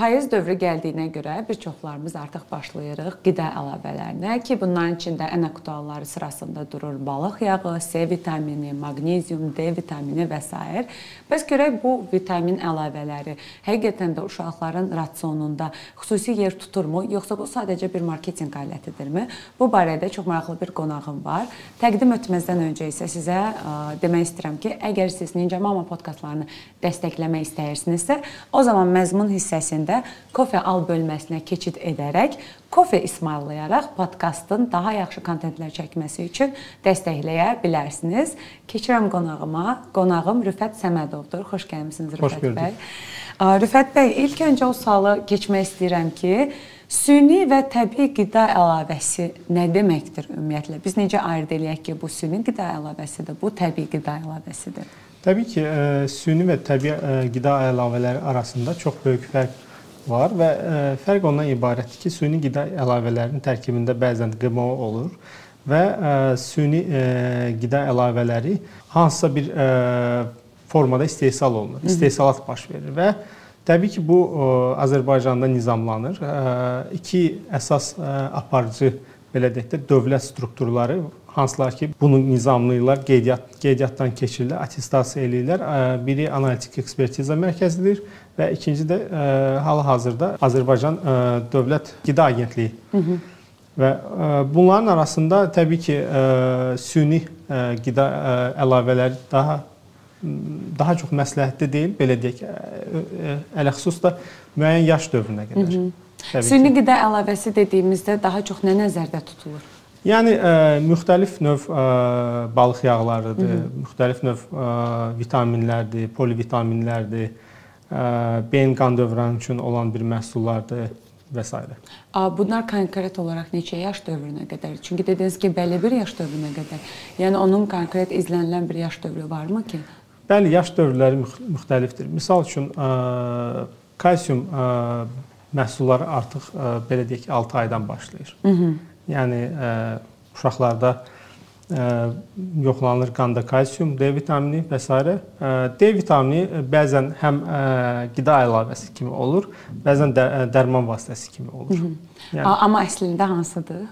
Payız dövrü gəldiyinə görə bir çoxlarımız artıq başlayırıq qida əlavələrinə ki, bunların içində ən aktualları sırasında durur balıq yağı, C vitamini, maqnezium, D vitamini və s. Bəs görək bu vitamin əlavələri həqiqətən də uşaqların rasionunda xüsusi yer tuturmu, yoxsa bu sadəcə bir marketinq alətidirmi? Bu barədə çox maraqlı bir qonağım var. Təqdim etməzdən öncə isə sizə ə, demək istəyirəm ki, əgər siz Ninja Mama podkastlarını dəstəkləmək istəyirsinizsə, o zaman məzmun hissəsində kofe al bölməsinə keçid edərək kofe ismarlayaraq podkastın daha yaxşı kontentlər çəkməsi üçün dəstəkləyə bilərsiniz. Keçirəm qonağıma. Qonağım Rüfət Səmədovdur. Xoş gəlmisiniz Rüfət Xoş bəy. Rüfət bəy, ilk öncə o sualı keçmək istəyirəm ki, süni və təbii qida əlavəsi nə deməkdir ümumiyyətlə? Biz necə ayırd eləyək ki, bu süni qida əlavəsidir, bu təbii qida əlavəsidir? Təbii ki, süni və təbii qida əlavələri arasında çox böyük fərq var və e, fərq ondan ibarətdir ki, süni qida əlavələrinin tərkibində bəzən QMO olur və e, süni e, qida əlavələri hansısa bir formada istehsal olunur, istehsalat baş verir və təbii ki, bu Azərbaycanda nizamlanır. İki əsas aparıcı belə deyək də dövlət strukturları hansılar ki, bunu nizamlayırlar, qeydiyyat qeydiyyatdan keçirirlər, attestasiya eləyirlər. Biri analitik ekspertiza mərkəzidir və ikinci də hal-hazırda Azərbaycan Dövlət Qida Agentliyi. Hı -hı. Və bunların arasında təbii ki, süni qida əlavələri daha daha çox məsləhətli deyil, belə deyək, ələxüsus da müəyyən yaş dövrünə qədər. Hı -hı. Süni qida əlavəsi dediyimizdə daha çox nə nəzərdə tutulur? Yəni ə, e, müxtəlif növ ə, e, balıq yağlarıdır, Hı -hı. müxtəlif növ ə, e, vitaminlərdir, polivitaminlərdir, beyin qan dövranı üçün olan bir məhsullardır və s. Bunlar konkret olaraq neçə yaş dövrünə qədər? Çünki dediniz ki, bəlli bir yaş dövrünə qədər. Yəni onun konkret izlənilən bir yaş dövrü varmı ki? Bəli, yaş dövrləri müxtəlifdir. Misal üçün kalsium məhsulları artıq belə deyək ki, 6 aydan başlayır. Hı -hı. Yəni uşaqlarda yoxlanılır qanda kalsium, D vitamini və s. D vitamini bəzən həm qida əlavəsi kimi olur, bəzən də dərman vasitəsi kimi olur. Hı -hı. Yəni, Amma əslində hansıdır?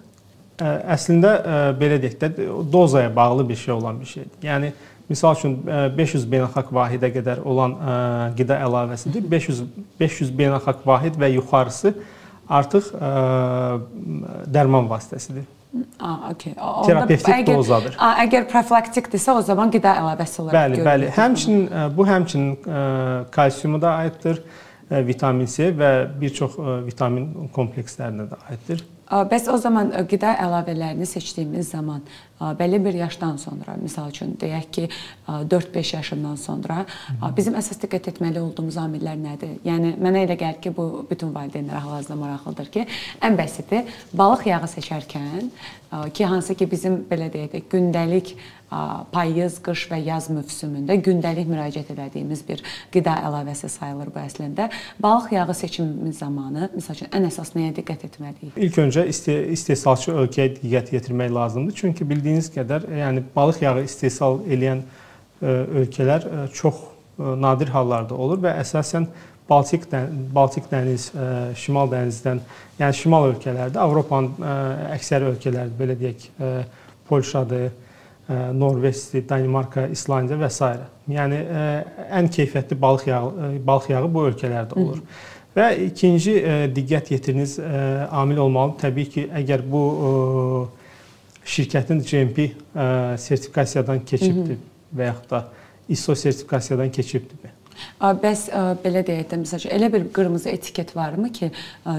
Əslində belə deyək də dozaya bağlı bir şey olan bir şeydir. Yəni Misal üçün 500 beynəlxalq vahidə qədər olan qida əlavəsidir. 500 500 beynəlxalq vahid və yuxarısı artıq dərman vasitəsidir. A, okay. Terapevtik əgər, dozadır. A, əgər profilaktikdirsə, o zaman qida əlavəsi olaraq bəli, görülür. Bəli, həmçinin bu həmçinin ə, kalsiumu da aiddir, ə, vitamin C və bir çox vitamin komplekslərinə də aiddir. Bəs o zaman qida əlavələrini seçdiyimiz zaman bəlli bir yaşdan sonra, misal üçün deyək ki, 4-5 yaşından sonra bizim əsas diqqət etməli olduğumuz amillər nədir? Yəni mənə elə gəlir ki, bu bütün valideynlərə hal-hazırda maraqlıdır ki, ən bəsiti balıq yağı seçərkən ki, hansı ki bizim belə deyək də gündəlik payız, qış və yaz mövsümündə gündəlik müraciət etdiyimiz bir qida əlavəsi sayılır bu əslində. Balıq yağı seçimimiz zamanı məsəl üçün ən əsas nəyə diqqət etməliyik? İlk öncə istehsalçı ölkəyə diqqət yetirmək lazımdır. Çünki bildiyiniz qədər, yəni balıq yağı istehsal edən ölkələr çox nadir hallarda olur və əsasən Baltik Baltik dəniz, Şimal dənizdən, yəni şimal ölkələrdə, Avropanın əksər ölkələri belə deyək, Polşadır, Norveçdir, Danimarka, İslandiya və s. Yəni ən keyfiyyətli balıq yağı balıq yağı bu ölkələrdə olur. Hı. Və ikinci diqqət yetiriniz amil olmalı. Təbii ki, əgər bu şirkətin GMP sertifikasiyadan keçibdir və yaxud da ISO sertifikasiyadan keçibdir. Bəs belə deyək də, məsələn, elə bir qırmızı etiket varmı ki,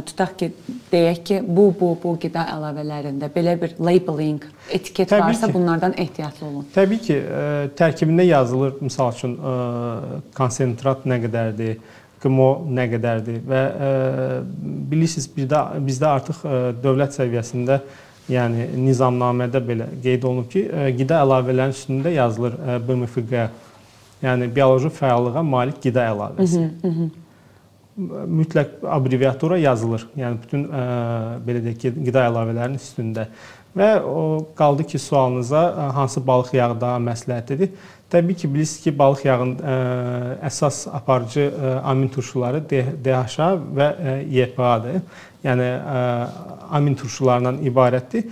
tutaq ki, deyək ki, bu bu bu qida əlavələrində belə bir labeling etiket Təbii varsa, ki, bunlardan ehtiyatlı olun. Təbii ki, tərkibində yazılır, məsəl üçün konsentrat nə qədərdir, QMO nə qədərdir və bilirsiniz, bizdə bizdə artıq dövlət səviyyəsində yəni nizamnamədə belə qeyd olunub ki, qida əlavələrinin üstündə yazılır BMFQ Yəni bioloji fəallığa malik qida əlavəsi. Hı -hı. Mütləq abreviatura yazılır. Yəni bütün ə, belə deyək ki, qida əlavələrinin üstündə Və o qaldı ki, sualınıza hansı balıq yağı daha məsləhətlidir? Təbii ki, bilirsiniz ki, balıq yağının ə, əsas aparıcı ə, amin turşuları DHA və EPA-dır. Yəni ə, amin turşularından ibarətdir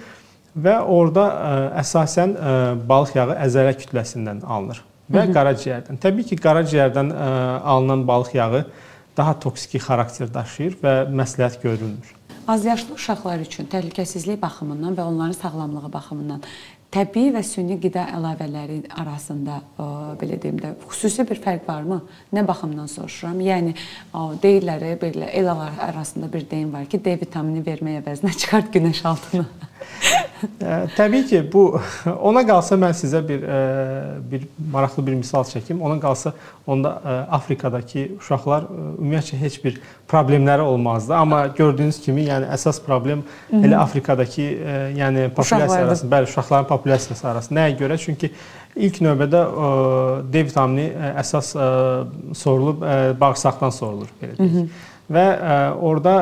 və orada ə, əsasən ə, balıq yağı əzələ kütləsindən alınır və qaraciyərdən. Təbii ki, qaraciyərdən ə, alınan balıq yağı daha toksiki xarakter daşıyır və məsləhət görülmür. Azyaşlı uşaqlar üçün təhlükəsizlik baxımından və onların sağlamlığı baxımından təbii və süni qida əlavələri arasında ə, belə deyim də xüsusi bir fərq varmı? Nə baxımdan soruşuram? Yəni deyirlər belə el arasında bir deyim var ki, D vitamini vermək əvəzinə çıxart günəş altına. Təbii ki, bu ona qalsa mən sizə bir bir maraqlı bir misal çəkim. Ona qalsa onda Afrikadakı uşaqlar ümumiyyətcə heç bir problemləri olmazdı. Amma gördüyünüz kimi, yəni əsas problem elə Afrikadakı yəni populyasiya arasında, bəli, uşaqların populyasiyası arasında. Nəyə görə? Çünki ilk növbədə D vitamini əsas sorulub bağırsaqdan sorulur belə deyək. Və orada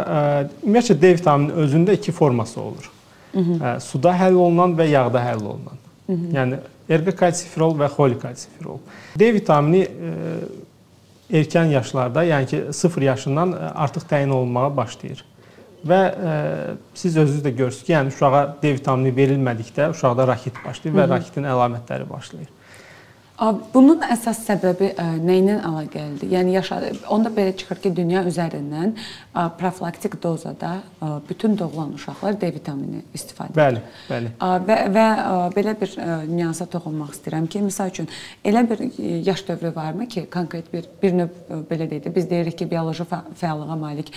ümumiyyətcə D vitamininin özündə iki forması olur. Hı -hı. suda həll olunan və yağda həll olunan. Hı -hı. Yəni erqokalsifirol və xolikalsifirol. D vitamini e, erkən yaşlarda, yəni ki 0 yaşından artıq təyin olunmağa başlayır. Və e, siz özünüz də görürsüz ki, yəni uşağa D vitamini verilmədikdə uşaqda rakit başlayır və rakitin əlamətləri başlayır. Bunun əsas səbəbi nə ilə əlaqəlidir? Yəni yaşadı onda belə çıxır ki, dünya üzərindən profilaktik dozada bütün doğulan uşaqlar D vitamini istifadə edir. Bəli, bəli. Və və belə bir nüansa toxunmaq istəyirəm ki, məsəl üçün elə bir yaş dövrü varmı ki, konkret bir bir növ belə deyək də biz deyirik ki, bioloji fəallığa malik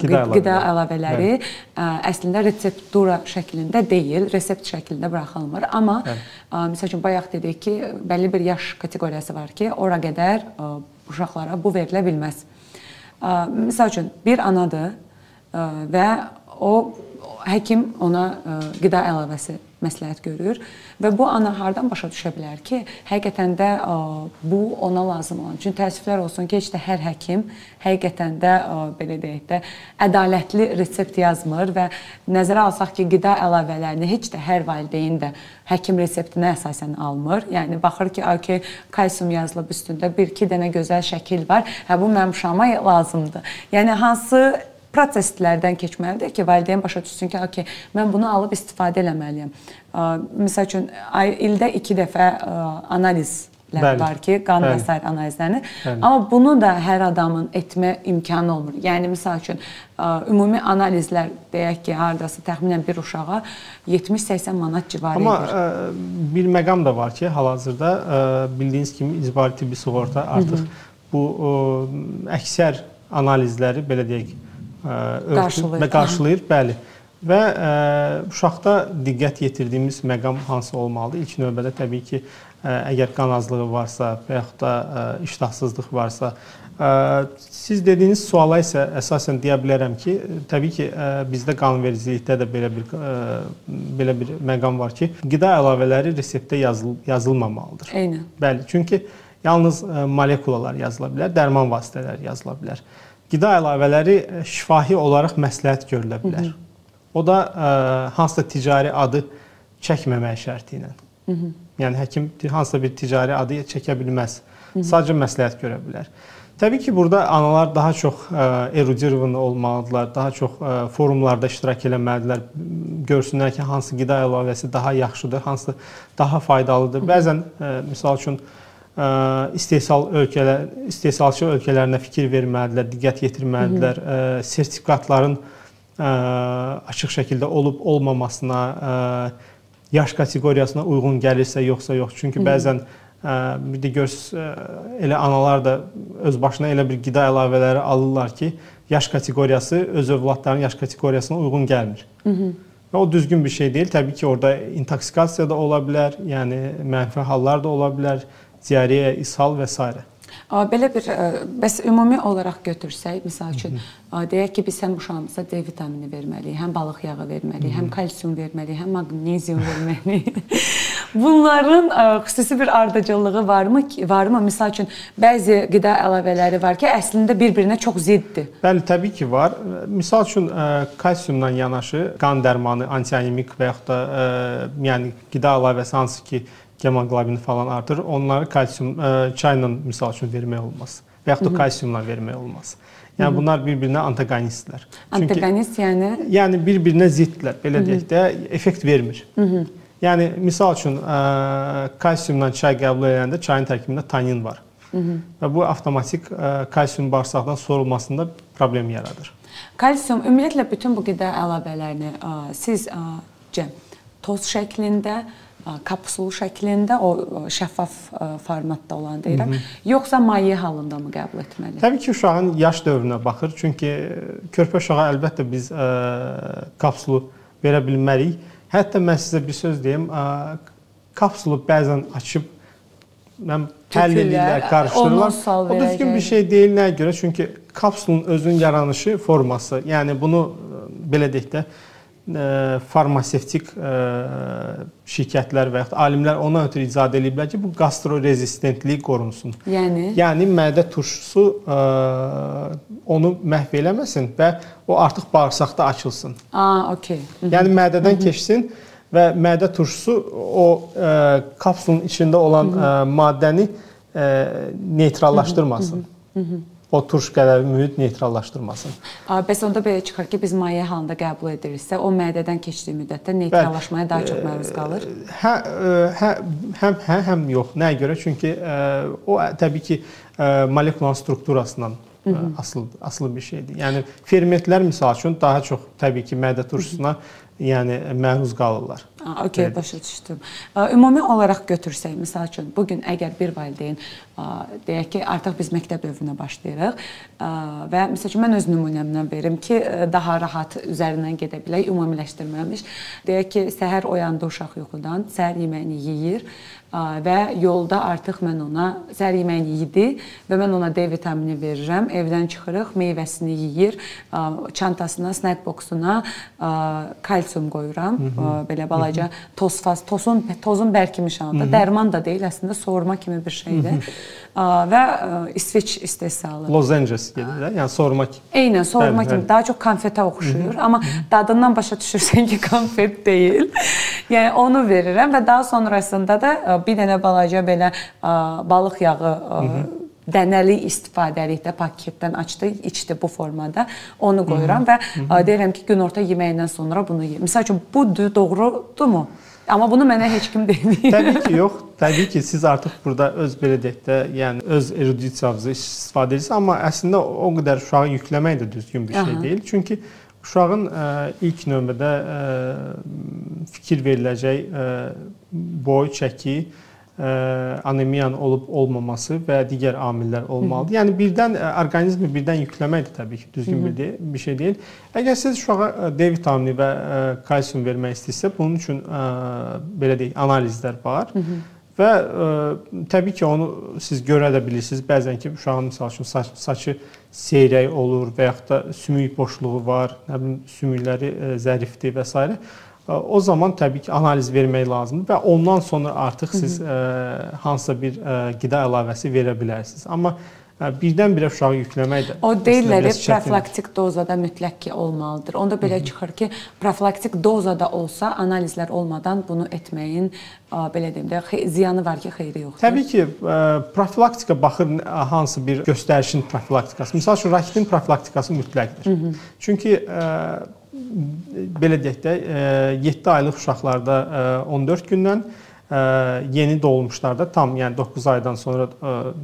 qida, qida əlavələri ə, əslində reseptura şəklində deyil, resept şəklində buraxılmır, amma ə, məsəl üçün bayaq dedik ki, bəlli bir yaş kateqoriyası var ki, ora qədər ə, e, uşaqlara bu verilə bilməz. Ə, e, məsəl üçün bir anadır ə, e, və o həkim ona ə, qida əlavəsi məsləhət görür və bu ana hardan başa düşə bilər ki, həqiqətən də bu ona lazım olan. Çünki təəssüflər olsun ki, heç də hər həkim həqiqətən də belə deyək də ədalətli resept yazmır və nəzərə alsaq ki, qida əlavələrini heç də hər valideyn də həkim reseptinə əsasən almır. Yəni baxır ki, okey, kalsium yazılıb üstündə, 1-2 dənə gözəl şəkil var. Hə bu mənim uşağıma lazımdır. Yəni hansı proseslərdən keçməlidir ki, valideyn başa düşsün ki, okey, mən bunu alıb istifadə etməliyəm. Məsəl üçün ildə 2 dəfə analiz Bəli. var ki, qan və sair analizlərini. Bəli. Amma bunu da hər adamın etmə imkanı olmur. Yəni misal üçün ümumi analizlər deyək ki, hardasa təxminən bir uşağa 70-80 manat civarı Amma edir. Amma bir məqam da var ki, hal-hazırda bildiyiniz kimi icbari tibbi sığorta artıq Hı -hı. bu ə, əksər analizləri belə deyək qarşılayır. və qarşılayır, bəli. Və ə, uşaqda diqqət yetirdiyimiz məqam hansı olmalıdır? İlk növbədə təbii ki, ə, əgər qan azlığı varsa və yaxud da ə, iştahsızlıq varsa, ə, siz dediyiniz suala isə əsasən deyə bilərəm ki, təbii ki, ə, bizdə qanunvericilikdə də belə bir ə, belə bir məqam var ki, qida əlavələri reseptdə yazıl yazılmamalıdır. Eynən. Bəli, çünki yalnız ə, molekulalar yazıla bilər, dərman vasitələri yazıla bilər qida əlavələri e, şifahi olaraq məsləhət görülə bilər. Hı -hı. O da ə, hansısa ticari adı çəkməmək şərti ilə. Hı -hı. Yəni həkim hansısa bir ticari adı çəkə bilməz. Hı -hı. Sadəcə məsləhət görə bilər. Təbii ki, burada analar daha çox e, erudirvan olmalıdırlar, daha çox ə, forumlarda iştirak eləməlidirlər. Görsünlər ki, hansı qida əlavəsi daha yaxşıdır, hansı daha faydalıdır. Hı -hı. Bəzən ə, misal üçün istehsal ölkələr, istehsalçı ölkələrinə fikir verməlidirlər, diqqət yetirməlidirlər. Hı -hı. Sertifikatların açıq şəkildə olub olmamasına, yaş kateqoriyasına uyğun gəlirsə yoxsa yox. Çünki bəzən bir də görürsüz elə analar da öz başına elə bir qida əlavələri alırlar ki, yaş kateqoriyası öz övladlarının yaş kateqoriyasına uyğun gəlmir. Hı -hı. Və o düzgün bir şey deyil. Təbii ki, orada intoksikasiya da ola bilər, yəni mənfi hallar da ola bilər diareya, ishal və s. Belə bir bəs ümumi olaraq götürsək, məsəl üçün deyək ki, biz həm uşağımıza D vitamini verməliyik, həm balıq yağı verməliyik, həm kalsium verməliyik, həm maqnezium verməliyik. Bunların ə, xüsusi bir ardıcıllığı varmı varmı? Məsəl üçün bəzi qida əlavələri var ki, əslində bir-birinə çox ziddir. Bəli, təbii ki, var. Məsəl üçün ə, kalsiumla yanaşı qan dərmanı, antianemik və yaxud da yəni qida əlavəsi hansı ki, hemoqlobini falan artırır, onları kalsium ə, çayla misal üçün vermək olmaz və yaxud da kalsiumla vermək olmaz. Yəni bunlar bir-birinə antagonistlər. Antagonist yəni yəni bir-birinə ziddlər. Belə deyək də, effekt vermir. Hı -hı. Yəni misal üçün ə, kalsiumla çay qəbul edəndə çayın tərkibində tanin var. Hı -hı. Və bu avtomatik ə, kalsium bağırsaqdan sorulmasında problem yaradır. Kalsium ümumiyyətlə bütün bu qida əlavələrini ə, siz ə, cəm toz şəklində kapsul şəklində o şəffaf formatda olan deyirəm, Hı -hı. yoxsa maye halında mı qəbul etməli? Təbii ki, uşağın yaş dövrünə baxır. Çünki körpə uşağa əlbəttə biz ə, kapsulu verə bilmərik. Hətta mən sizə bir söz deyim, ə, kapsulu bəzən açıb mən həll edirlər, qarışdırırlar. O düzgün bir şey deyil nəyə görə? Çünki kapsulun özünün yaranışı, forması, yəni bunu belə deyək də farmasevtik şirkətlər və yaxud alimlər ona ötürü icad ediblər ki, bu qastrorezistentlik qorunsun. Yəni yəni mədə turşusu onu məhv eləməsin və o artıq bağırsaqda açılsın. A, okey. Yəni mədədən Hı -hı. keçsin və mədə turşusu o kapsulun içində olan ə, maddəni neytrallaşdırmasın. Hı -hı. Hı -hı o turş qədər mühit neytrallaşdırmasın. Bəs onda belə çıxır ki, biz maye halında qəbul ediriksə, o mədədən keçdiyi müddətdə neytrallaşmaya daha çox məruz qalır? Hə, hə, həm hə, həm yox. Nəyə görə? Çünki o təbii ki, molekulyar strukturasından Asılı asılı bir şeydir. Yəni fermentlər misal üçün daha çox təbii ki, mədə turşusuna yəni məruz qalırlar. Okay, evet. başa düşdüm. Ümumi olaraq götürsək, məsəl üçün bu gün əgər bir valideyn deyək ki, artıq biz məktəb dövrünə başlayırıq və məsəl üçün mən öz nümunəmdən verim ki, daha rahat üzərindən gedə bilək, ümumiləşdirməmiş. Deyək ki, səhər oyandı uşaq yuxudan, səhər yeməyini yeyir və yolda artıq mən ona səhər yeməyini yedi və mən ona D vitamini verirəm. Evdən çıxırıq, meyvəsini yeyir, çantasına, snack boksuna kalsium qoyuram. Hı -hı. Belə balaca toz faz, tozun tozun bərkimiş halda. Hı -hı. Dərman da deyil, əslində soğurma kimi bir şeydir. Hı -hı. və İsveç istehsalı. Los Angeles gedir yəni soğurma kimi. Eynən, soğurma kimi. Daha çox konfetə oxşuyur, Hı -hı. amma dadından başa düşürsən ki, konfet deyil. yəni onu verirəm və daha sonrasında da bir dənə balaca belə balıq yağı dənəli istifadəlikdə paketdən açdı, içdi bu formada. Onu qoyuram və deyirəm ki, günorta yeməyindən sonra bunu ye. Məsəl üçün bu doğrudurmu? Amma bunu mənə heç kim deməyib. Təbii ki, yox. Təbii ki, siz artıq burada öz belə deyək də, yəni öz erudisiyanızı istifadə edirsiniz, amma əslində o qədər uşağı yükləmək də düzgün bir şey Aha. deyil. Çünki uşağın ə, ilk növbədə ə, fikir veriləcək ə, boy, çəki, anemiyanın olub olmaması və digər amillər olmalıdır. Yəni birdən orqanizmi birdən yükləmək də təbii ki, düzgün bir, deyil, bir şey deyil. Əgər siz uşağa D vitamini və kalsium vermək istəyirsə, bunun üçün belə deyək, analizlər var. Hı -hı. Və ə, təbii ki, onu siz görə də bilirsiniz. Bəzən ki, uşağın məsəl üçün saç, saçı seyrək olur və yaxud da sümük boşluğu var, nə bilim sümükləri ə, zərifdir və s o zaman təbii ki, analiz vermək lazımdır və ondan sonra artıq siz ə, hansısa bir ə, qida əlavəsi verə bilərsiniz. Amma birdən-birə uşağı yükləmək də O deyirlər profilaktik dozada mütləq ki olmalıdır. Onda belə Hı -hı. çıxır ki, profilaktik dozada olsa analizlər olmadan bunu etməyin belə deyim də ziyanı var ki, xeyri yoxdur. Təbii ki, profilaktika baxır hansı bir göstərişin profilaktikası. Məsəl üçün raketin profilaktikası mütləqdir. Hı -hı. Çünki ə, belə deyək də 7 e, aylıq uşaqlarda 14 e, gündən e, yeni doğulmuşlarda tam, yəni 9 aydan sonra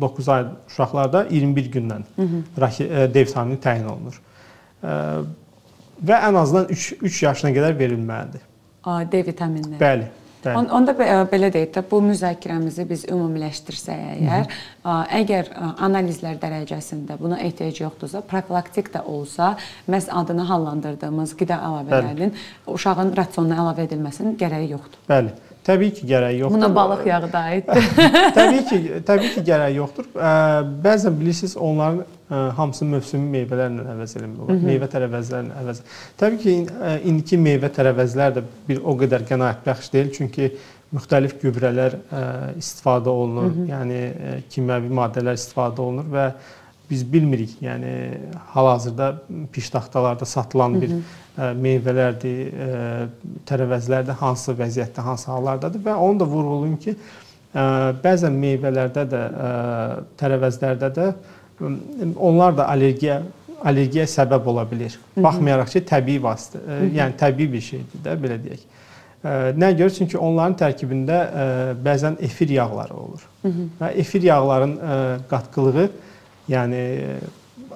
9 ay uşaqlarda 21 gündən D vitamini təyin olunur. Və ən azından 3 3 yaşına qədər verilməlidir. D vitaminləri. Bəli. Bəli. Onda belə deyək də bu müzakirəmizi biz ümumiləşdirsək əgər, Hı -hı. əgər analizlər dərəcəsində buna ehtiyac yoxdursa, profilaktik də olsa, məhz adını hallandırdığımız qida əlavələrinin Bəli. uşağın rasionuna əlavə edilməsinin gərəyi yoxdur. Bəli. Təbii ki, gərək yoxdur. Buna balıq yağı da aiddir. təbii ki, təbii ki, gərək yoxdur. Bəzən bilirsiniz, onların hamısı mövsümi meyvələrlə əvəz edilmir. Meyvə tərəvəzlərlə əvəz. Təbii ki, indiki meyvə tərəvəzlər də bir o qədər qənaətbəxş deyil, çünki müxtəlif gübrələr istifadə olunur, Hı -hı. yəni kimyəvi maddələr istifadə olunur və biz bilmirik. Yəni hal-hazırda piştaxtalarda satılan bir Hı -hı. meyvələrdir, tərəvəzlərdə hansı vəziyyətdə, hansı hallardadır və onu da vurğulayım ki, bəzən meyvələrdə də, tərəvəzlərdə də onlar da allergiya allergiyaya səbəb ola bilər. Baxmayaraq ki, təbii vasitə, yəni təbii bir şeydir də, belə deyək. Nə görə? Çünki onların tərkibində bəzən efir yağları olur. Və efir yağların qatqılığı yəni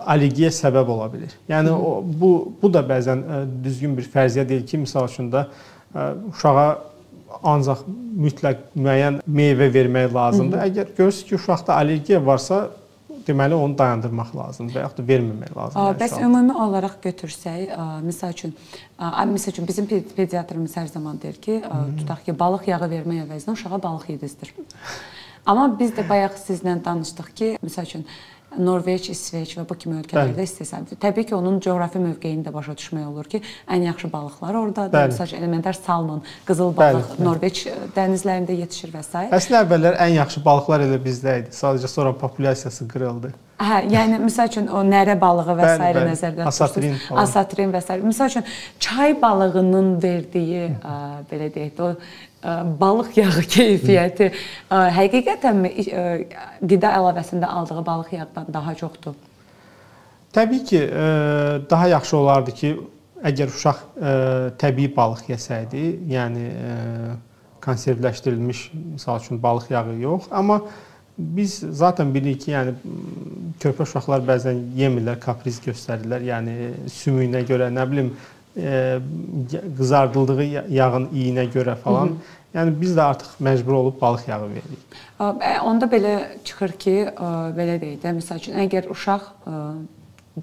allergiyaya səbəb ola bilər. Yəni o, bu bu da bəzən düzgün bir fərziyyə deyil ki, məsəl üçün də uşağa ancaq mütləq müəyyən meyvə vermək lazımdır. Hı -hı. Əgər görürsüz ki, uşaqda allergiya varsa, deməli onu dayandırmaq lazımdır və yaxud da verməmək lazımdır. Bəs ümumi olaraq götürsək, məsəl üçün, məsəl üçün bizim pediatrımız hər zaman deyir ki, tutaq ki, balıq yağı vermək əvəzinə uşağa balıq yedizdir. Amma biz də bayaq sizlə danışdıq ki, məsəl üçün Norveç, İsveç və bu kimi ölkələrdə istəsən, təbii ki, onun coğrafi mövqeyini də başa düşmək olur ki, ən yaxşı balıqlar ordadır. Məsələn, elementar salmon, qızıl balıq bəli. Norveç dənizlərində yetişir və s. Əslində əvvəllər ən yaxşı balıqlar elə bizdə idi. Sadəcə sonra populyasiyası qırıldı. Hə, yəni məsəl üçün o nərə balığı və s. nəzərdə asatrin. Asatrin və s. Məsəl üçün çay balığının verdiyi ə, belə deyək də o balıq yağı keyfiyyəti ə, həqiqətənmi ə, qida əlavəsində aldığı balıq yağından daha çoxdur? Təbii ki, ə, daha yaxşı olardı ki, əgər uşaq təbii balıq yesəydi, yəni konservləşdirilmiş, məsəl üçün balıq yağı yox, amma Biz zaten bilirik ki, yəni körpə uşaqlar bəzən yemirlər, kapriz göstərirlər. Yəni sümüyünə görə, nə bilim, e, qızardıldığı yağın iyinə görə falan. Hı -hı. Yəni biz də artıq məcbur olub balıq yağı veririk. Onda belə çıxır ki, belə deyək də, məsəl üçün əgər uşaq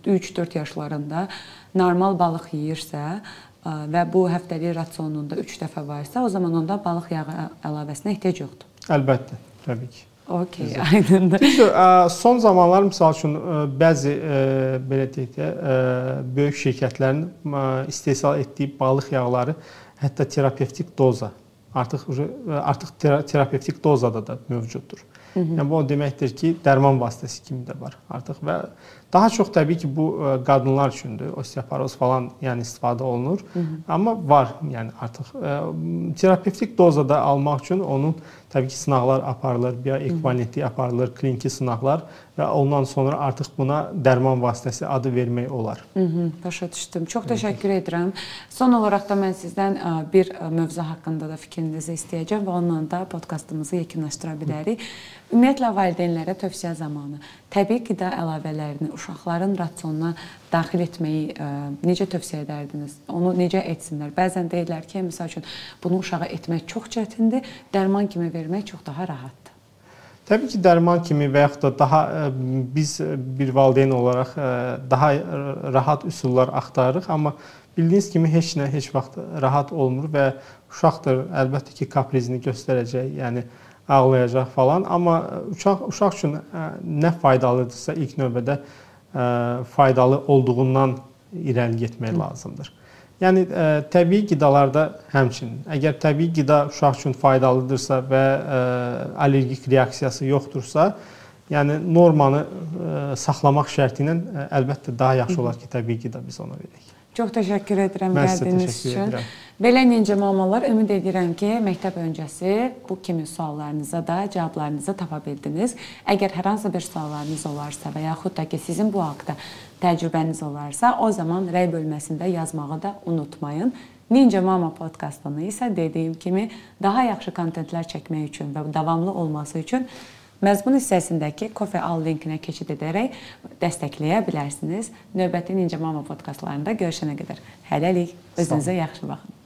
3-4 yaşlarında normal balıq yeyirsə və bu həftəlik rasionunda 3 dəfə varsa, o zaman onda balıq yağı əlavəsinə ehtiyac yoxdur. Əlbəttə, təbii ki. Okay, aydındır. Düzdür, son zamanlar misal üçün bəzi belə deyək də böyük şirkətlərin istehsal etdiyi balıq yağları hətta terapevtik doza artıq artıq terapevtik dozada da mövcuddur. Hı -hı. Yəni bu o deməkdir ki, dərman vasitəsi kimi də var artıq və daha çox təbii ki, bu qadınlar üçündür. Osteoporoz falan yəni istifadə olunur. Hı -hı. Amma var, yəni artıq terapevtik dozada almaq üçün onun Təbii ki, sınaqlar aparılır, bioekvivalentlik aparılır, kliniki sınaqlar və ondan sonra artıq buna dərman vasitəsi adı vermək olar. Hı -hı, başa düşdüm. Çox təşəkkür edirəm. Son olaraq da mən sizdən bir mövzu haqqında da fikrinizi istəyəcəm və onunla da podkastımızı yekunlaşdıra bilərik. Ümumiyyətlə valideynlərə tövsiyə zamanı təbii qida əlavələrini uşaqların rasionuna daxil etməyi ə, necə tövsiyə edərdiniz? Onu necə etsinlər? Bəzən deyirlər ki, məsəl üçün bunu uşağa etmək çox çətindir, dərman kimi vermək çox daha rahatdır. Təbii ki, dərman kimi və yaxud da daha biz bir valideyn olaraq daha rahat üsullar axtarırıq, amma bildiyiniz kimi heç nə heç vaxt rahat olmur və uşaqdır əlbəttə ki, kaprizini göstərəcək, yəni ağlayacaq falan, amma uşaq uşaq üçün nə faydalıdırsa ilk növbədə faydalı olduğundan irəli getmək lazımdır. Yəni ə, e, təbii qidalarda həmçinin əgər təbii qida uşaq üçün faydalıdırsa və ə, e, allergik reaksiyası yoxdursa, yəni normanı ə, e, saxlamaq şərti ilə ə, əlbəttə daha yaxşı olar ki, təbii qida biz ona verək. Çox təşəkkür edirəm Mən gəldiyiniz üçün. Edirəm. Belə necə mamalar, ümid edirəm ki, məktəb öncəsi bu kimi suallarınıza da cavablarınızı tapa bildiniz. Əgər hər hansı bir suallarınız olarsa və yaxud da ki, sizin bu haqqda təcrübəniz olarsa, o zaman rəy bölməsində yazmağı da unutmayın. Ninja Mama podkastını isə dediyim kimi daha yaxşı kontentlər çəkmək üçün və davamlı olması üçün məzmun hissəsindəki Coffee All linkinə keçid edərək dəstəkləyə bilərsiniz. Növbəti Ninja Mama podkastlarında görüşənə qədər hələlik özünüzə yaxşı baxın.